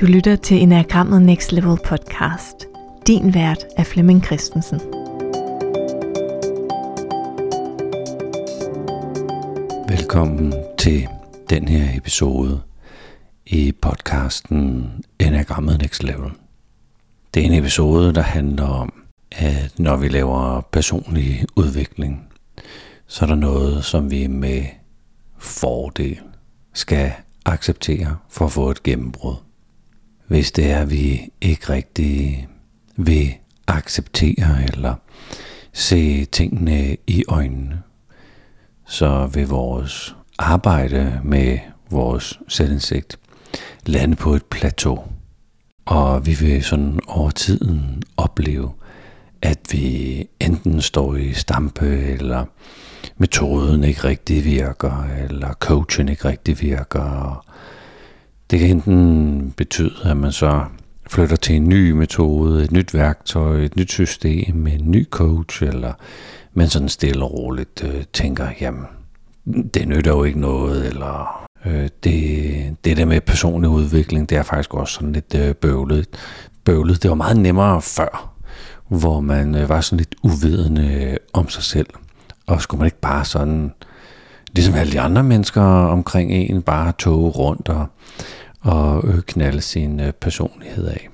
Du lytter til Enagrammet Next Level podcast. Din vært er Flemming Christensen. Velkommen til den her episode i podcasten Enagrammet Next Level. Det er en episode, der handler om, at når vi laver personlig udvikling, så er der noget, som vi med fordel skal acceptere for at få et gennembrud. Hvis det er, at vi ikke rigtig vil acceptere eller se tingene i øjnene, så vil vores arbejde med vores selvindsigt lande på et plateau. Og vi vil sådan over tiden opleve, at vi enten står i stampe, eller metoden ikke rigtig virker, eller coachen ikke rigtig virker. Det kan enten betyde, at man så flytter til en ny metode, et nyt værktøj, et nyt system, en ny coach, eller man sådan stille og roligt øh, tænker, jamen, det nytter jo ikke noget, eller øh, det, det der med personlig udvikling, det er faktisk også sådan lidt øh, bøvlet. bøvlet. Det var meget nemmere før, hvor man øh, var sådan lidt uvidende om sig selv. Og skulle man ikke bare sådan, ligesom alle de andre mennesker omkring en, bare tog rundt og, og øh, knalde sin øh, personlighed af.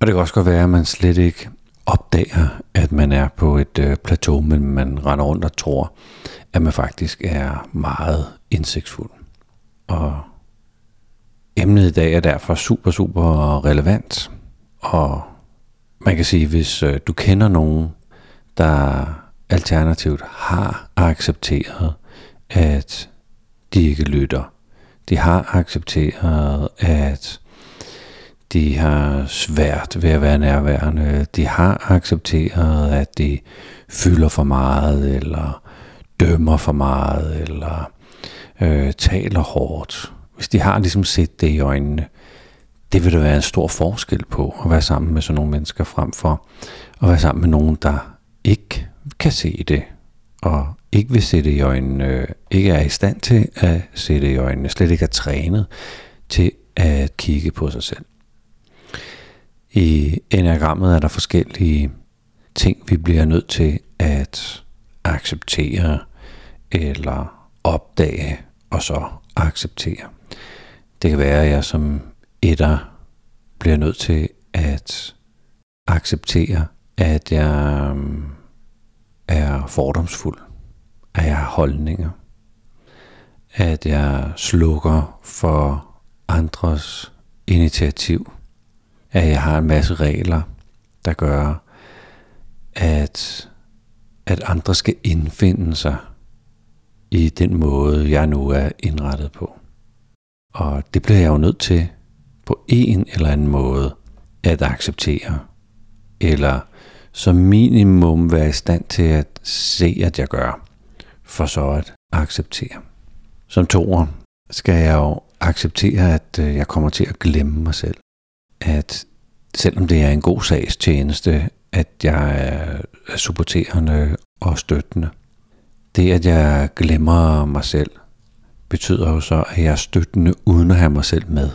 Og det kan også godt være, at man slet ikke opdager, at man er på et øh, plateau, men man render rundt og tror, at man faktisk er meget indsigtsfuld. Og emnet i dag er derfor super, super relevant. Og man kan sige, hvis øh, du kender nogen, der alternativt har accepteret, at de ikke lytter. De har accepteret, at de har svært ved at være nærværende. De har accepteret, at de fylder for meget, eller dømmer for meget, eller øh, taler hårdt. Hvis de har ligesom set det i øjnene, det vil der være en stor forskel på at være sammen med sådan nogle mennesker frem for at være sammen med nogen, der ikke kan se det, og ikke vil se det i øjnene, øh, ikke er i stand til at se det i øjnene, slet ikke er trænet til at kigge på sig selv. I enagrammet er der forskellige ting, vi bliver nødt til at acceptere eller opdage og så acceptere. Det kan være, at jeg som etter bliver nødt til at acceptere, at jeg øh, er fordomsfuld, at jeg har holdninger, at jeg slukker for andres initiativ, at jeg har en masse regler, der gør, at, at andre skal indfinde sig i den måde, jeg nu er indrettet på. Og det bliver jeg jo nødt til på en eller anden måde at acceptere, eller som minimum være i stand til at se, at jeg gør, for så at acceptere. Som toer skal jeg jo acceptere, at øh, jeg kommer til at glemme mig selv. At selvom det er en god sags tjeneste, at jeg er supporterende og støttende, det at jeg glemmer mig selv, betyder jo så, at jeg er støttende uden at have mig selv med.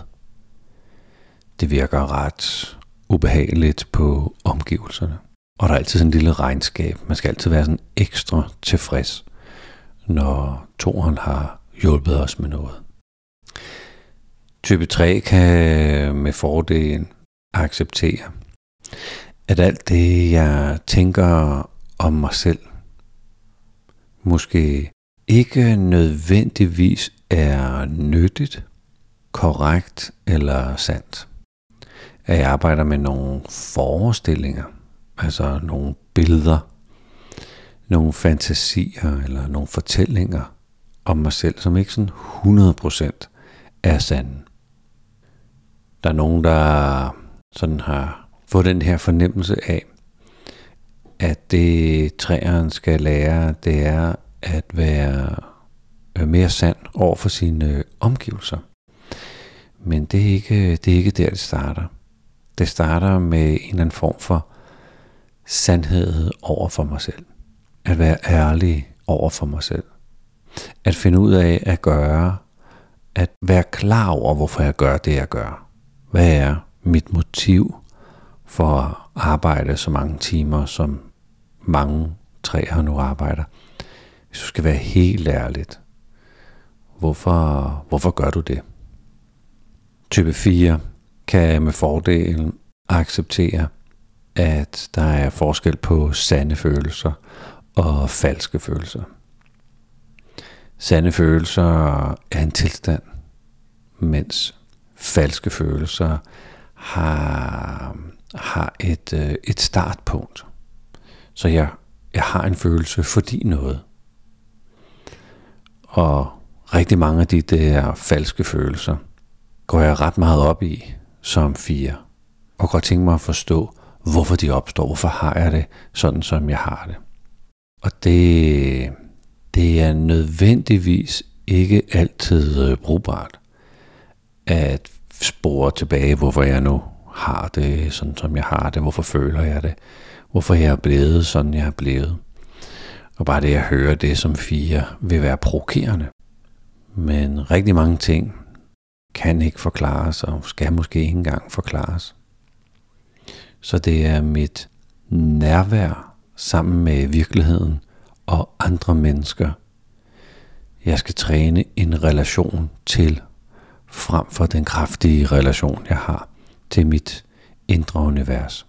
Det virker ret ubehageligt på omgivelserne. Og der er altid sådan en lille regnskab. Man skal altid være sådan ekstra tilfreds, når toren har hjulpet os med noget. Type 3 kan med fordel acceptere, at alt det, jeg tænker om mig selv, måske ikke nødvendigvis er nyttigt, korrekt eller sandt. At jeg arbejder med nogle forestillinger, altså nogle billeder, nogle fantasier eller nogle fortællinger om mig selv, som ikke sådan 100% er sande. Der er nogen, der sådan har fået den her fornemmelse af, at det træeren skal lære, det er at være mere sand over for sine øh, omgivelser. Men det er ikke, det er ikke der, det starter. Det starter med en eller anden form for sandhed over for mig selv. At være ærlig over for mig selv. At finde ud af at gøre, at være klar over, hvorfor jeg gør det, jeg gør. Hvad er mit motiv for at arbejde så mange timer, som mange træer nu arbejder? Hvis du skal være helt ærligt, hvorfor, hvorfor gør du det? Type 4 kan med fordel acceptere, at der er forskel på sande følelser og falske følelser. Sande følelser er en tilstand, mens falske følelser har, har et, øh, et startpunkt. Så jeg, jeg har en følelse fordi noget. Og rigtig mange af de der falske følelser går jeg ret meget op i som fire. Og godt tænke mig at forstå, hvorfor de opstår. Hvorfor har jeg det sådan, som jeg har det. Og det, det er nødvendigvis ikke altid øh, brugbart at spore tilbage, hvorfor jeg nu har det, sådan som jeg har det, hvorfor føler jeg det, hvorfor jeg er blevet, sådan jeg er blevet. Og bare det jeg hører det som fire vil være provokerende. Men rigtig mange ting kan ikke forklares, og skal måske ikke engang forklares. Så det er mit nærvær sammen med virkeligheden og andre mennesker. Jeg skal træne en relation til, frem for den kraftige relation, jeg har til mit indre univers.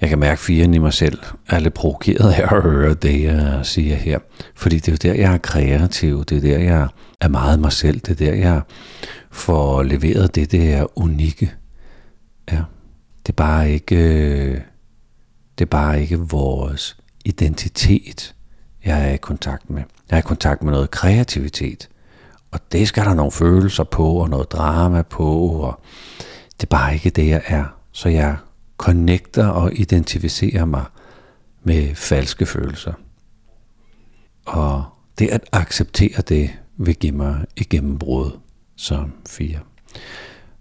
Jeg kan mærke, at firen i mig selv er lidt provokeret af at høre det, jeg siger her. Fordi det er jo der, jeg er kreativ. Det er der, jeg er meget mig selv. Det er der, jeg får leveret det, det er unikke. Ja. Det er bare ikke, øh, det er bare ikke vores identitet, jeg er i kontakt med. Jeg er i kontakt med noget kreativitet. Og det skal der nogle følelser på, og noget drama på, og det er bare ikke det, jeg er. Så jeg connecter og identificerer mig med falske følelser. Og det at acceptere det vil give mig et gennembrud som fire.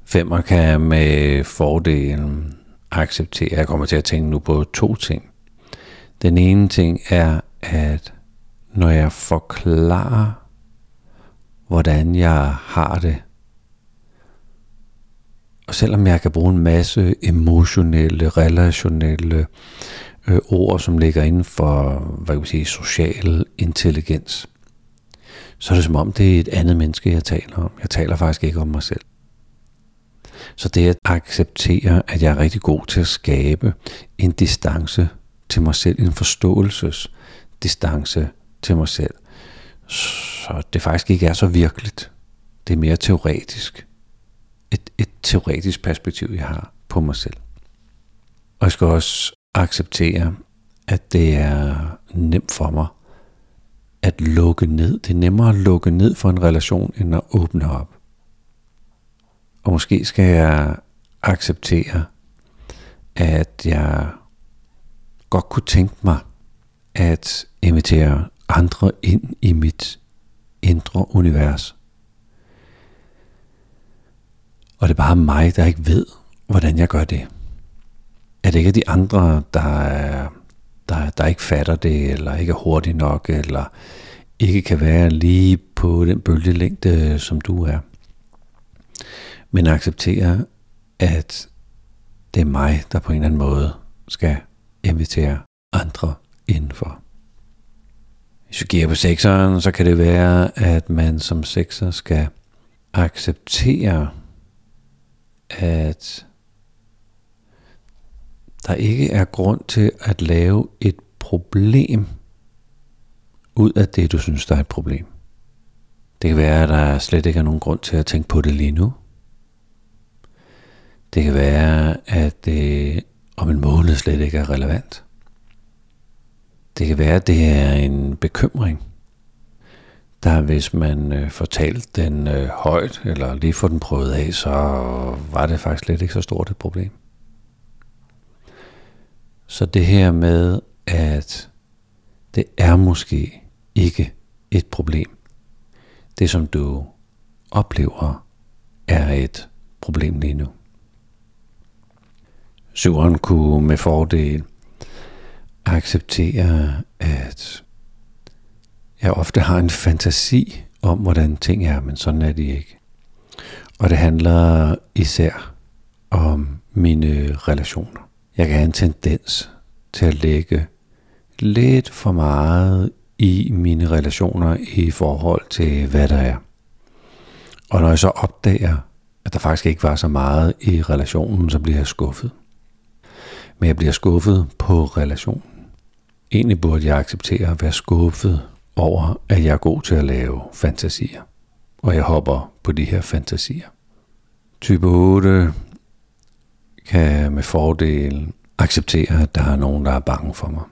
Femmer kan med fordelen acceptere. Jeg kommer til at tænke nu på to ting. Den ene ting er, at når jeg forklarer, hvordan jeg har det, og selvom jeg kan bruge en masse emotionelle, relationelle øh, ord, som ligger inden for, hvad kan man sige, social intelligens, så er det som om, det er et andet menneske, jeg taler om. Jeg taler faktisk ikke om mig selv. Så det at acceptere, at jeg er rigtig god til at skabe en distance til mig selv, en forståelsesdistance til mig selv, så det faktisk ikke er så virkeligt. Det er mere teoretisk. Et, et teoretisk perspektiv, jeg har på mig selv. Og jeg skal også acceptere, at det er nemt for mig at lukke ned. Det er nemmere at lukke ned for en relation, end at åbne op. Og måske skal jeg acceptere, at jeg godt kunne tænke mig at invitere andre ind i mit indre univers. Og det er bare mig, der ikke ved, hvordan jeg gør det. Er det ikke de andre, der, er, der, der ikke fatter det, eller ikke er hurtigt nok, eller ikke kan være lige på den bølgelængde, som du er. Men acceptere, at det er mig, der på en eller anden måde skal invitere andre indenfor. Hvis vi giver på sekseren, så kan det være, at man som sekser skal acceptere, at der ikke er grund til at lave et problem ud af det, du synes, der er et problem. Det kan være, at der slet ikke er nogen grund til at tænke på det lige nu. Det kan være, at det om en måned slet ikke er relevant. Det kan være, at det er en bekymring, der hvis man øh, fortalte den øh, højt, eller lige får den prøvet af, så var det faktisk slet ikke så stort et problem. Så det her med, at det er måske ikke et problem. Det som du oplever er et problem lige nu. Syveren kunne med fordel acceptere, at jeg ofte har en fantasi om, hvordan ting er, men sådan er de ikke. Og det handler især om mine relationer. Jeg kan have en tendens til at lægge lidt for meget i mine relationer i forhold til, hvad der er. Og når jeg så opdager, at der faktisk ikke var så meget i relationen, så bliver jeg skuffet. Men jeg bliver skuffet på relationen. Egentlig burde jeg acceptere at være skuffet over, at jeg er god til at lave fantasier. Og jeg hopper på de her fantasier. Type 8 kan med fordel acceptere, at der er nogen, der er bange for mig.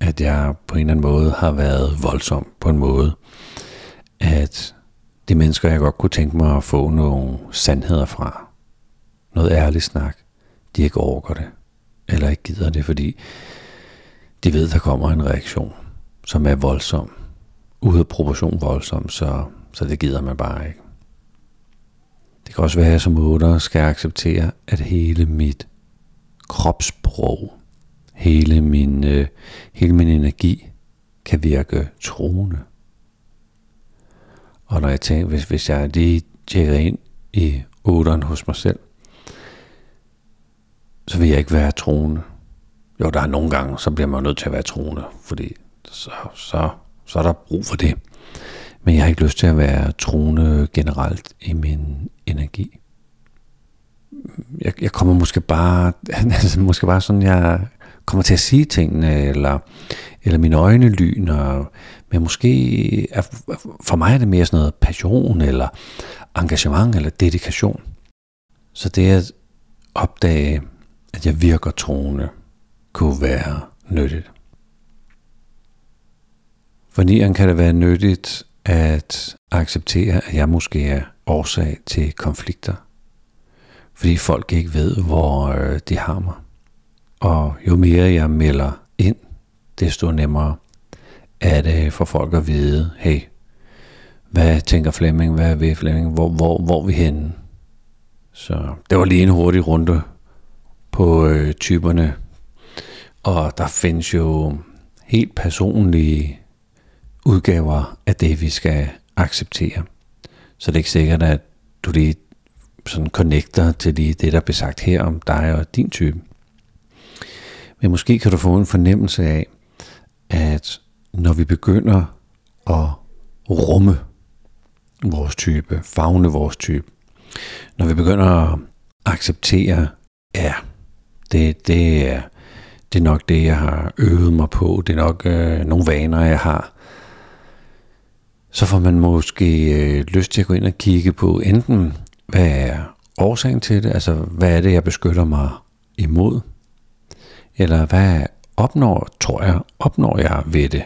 At jeg på en eller anden måde har været voldsom på en måde, at de mennesker, jeg godt kunne tænke mig at få nogle sandheder fra, noget ærligt snak, de ikke overgår det, eller ikke gider det, fordi de ved, der kommer en reaktion, som er voldsom, ude af proportion voldsom, så, så det gider man bare ikke. Det kan også være, at jeg som otter skal acceptere, at hele mit kropssprog, hele min, øh, hele min energi kan virke troende. Og når jeg tænker, hvis, hvis jeg lige tjekker ind i otteren hos mig selv, så vil jeg ikke være troende. Jo, der er nogle gange, så bliver man nødt til at være troende, fordi så, så, så er der brug for det. Men jeg har ikke lyst til at være troende generelt i min energi. Jeg, jeg kommer måske bare, altså måske bare sådan, jeg kommer til at sige tingene, eller, eller mine øjne lyner, men måske er, for mig er det mere sådan noget passion, eller engagement, eller dedikation. Så det at opdage, at jeg virker troende, kunne være nyttigt. For nieren kan det være nyttigt at acceptere, at jeg måske er årsag til konflikter. Fordi folk ikke ved, hvor øh, de har mig. Og jo mere jeg melder ind, desto nemmere er det for folk at vide, hey, hvad tænker Flemming, hvad vil Flemming, hvor, hvor, hvor er vi henne? Så det var lige en hurtig runde på øh, typerne. Og der findes jo helt personlige udgaver af det, vi skal acceptere. Så det er ikke sikkert, at du lige sådan connecter til lige det, der bliver sagt her om dig og din type. Men måske kan du få en fornemmelse af, at når vi begynder at rumme vores type, fagne vores type, når vi begynder at acceptere, ja, det, det, er, det er nok det, jeg har øvet mig på, det er nok øh, nogle vaner, jeg har, så får man måske øh, lyst til at gå ind og kigge på enten, hvad er årsagen til det, altså hvad er det, jeg beskytter mig imod, eller hvad opnår, tror jeg, opnår jeg ved det?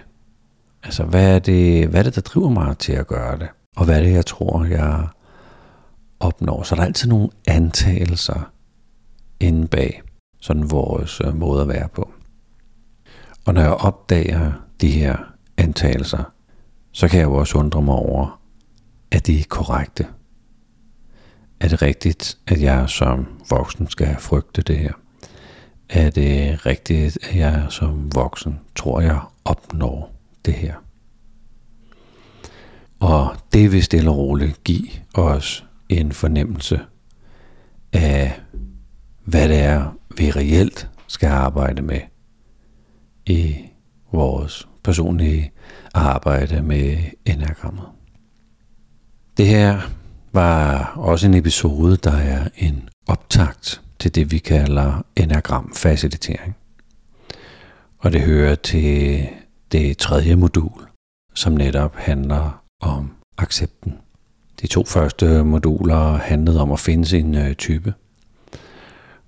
Altså hvad er det, hvad er det, der driver mig til at gøre det? Og hvad er det, jeg tror, jeg opnår? Så der er altid nogle antagelser inde bag sådan vores øh, måde at være på. Og når jeg opdager de her antagelser, så kan jeg jo også undre mig over, at de er korrekte. Er det rigtigt, at jeg som voksen skal frygte det her? Er det rigtigt, at jeg som voksen tror, jeg opnår det her? Og det vil stille og roligt give os en fornemmelse af, hvad det er, vi reelt skal arbejde med i vores personlige arbejde med enagrammet. Det her var også en episode, der er en optakt til det, vi kalder enagram-facilitering. Og det hører til det tredje modul, som netop handler om accepten. De to første moduler handlede om at finde sin øh, type.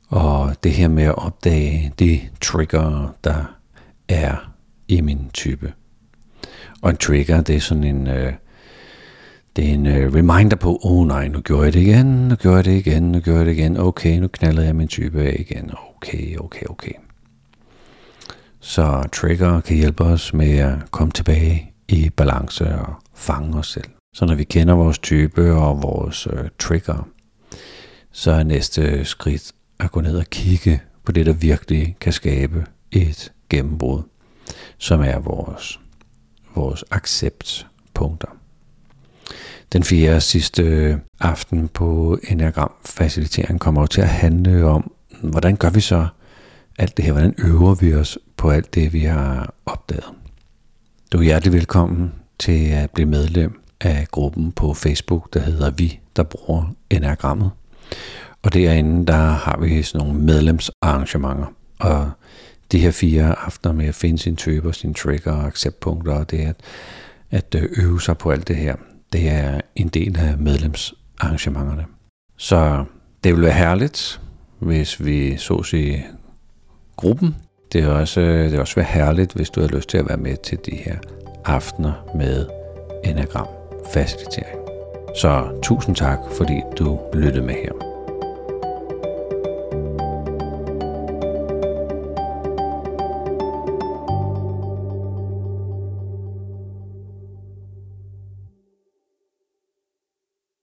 Og det her med at opdage de trigger, der er i min type. Og en trigger, det er sådan en, øh, det er en øh, reminder på, åh oh, nej, nu gjorde jeg det igen, nu gjorde jeg det igen, nu gjorde jeg det igen, okay, nu knaldede jeg min type af igen, okay, okay, okay. Så trigger kan hjælpe os med at komme tilbage i balance og fange os selv. Så når vi kender vores type og vores øh, trigger, så er næste skridt at gå ned og kigge på det, der virkelig kan skabe et gennembrud, som er vores, vores acceptpunkter. Den fjerde sidste øh, aften på Enneagram Facilitering kommer jo til at handle om, hvordan gør vi så alt det her? Hvordan øver vi os på alt det, vi har opdaget? Du er hjertelig velkommen til at blive medlem af gruppen på Facebook, der hedder Vi, der bruger Enagrammet. Og derinde, der har vi sådan nogle medlemsarrangementer. Og de her fire aftener med at finde sin typer, sin trigger og acceptpunkter, og det at, at øh, øve sig på alt det her, det er en del af medlemsarrangementerne. Så det ville være herligt, hvis vi så i gruppen. Det er også, det vil også være herligt, hvis du har lyst til at være med til de her aftener med Enagram facilitering. Så tusind tak, fordi du lyttede med her.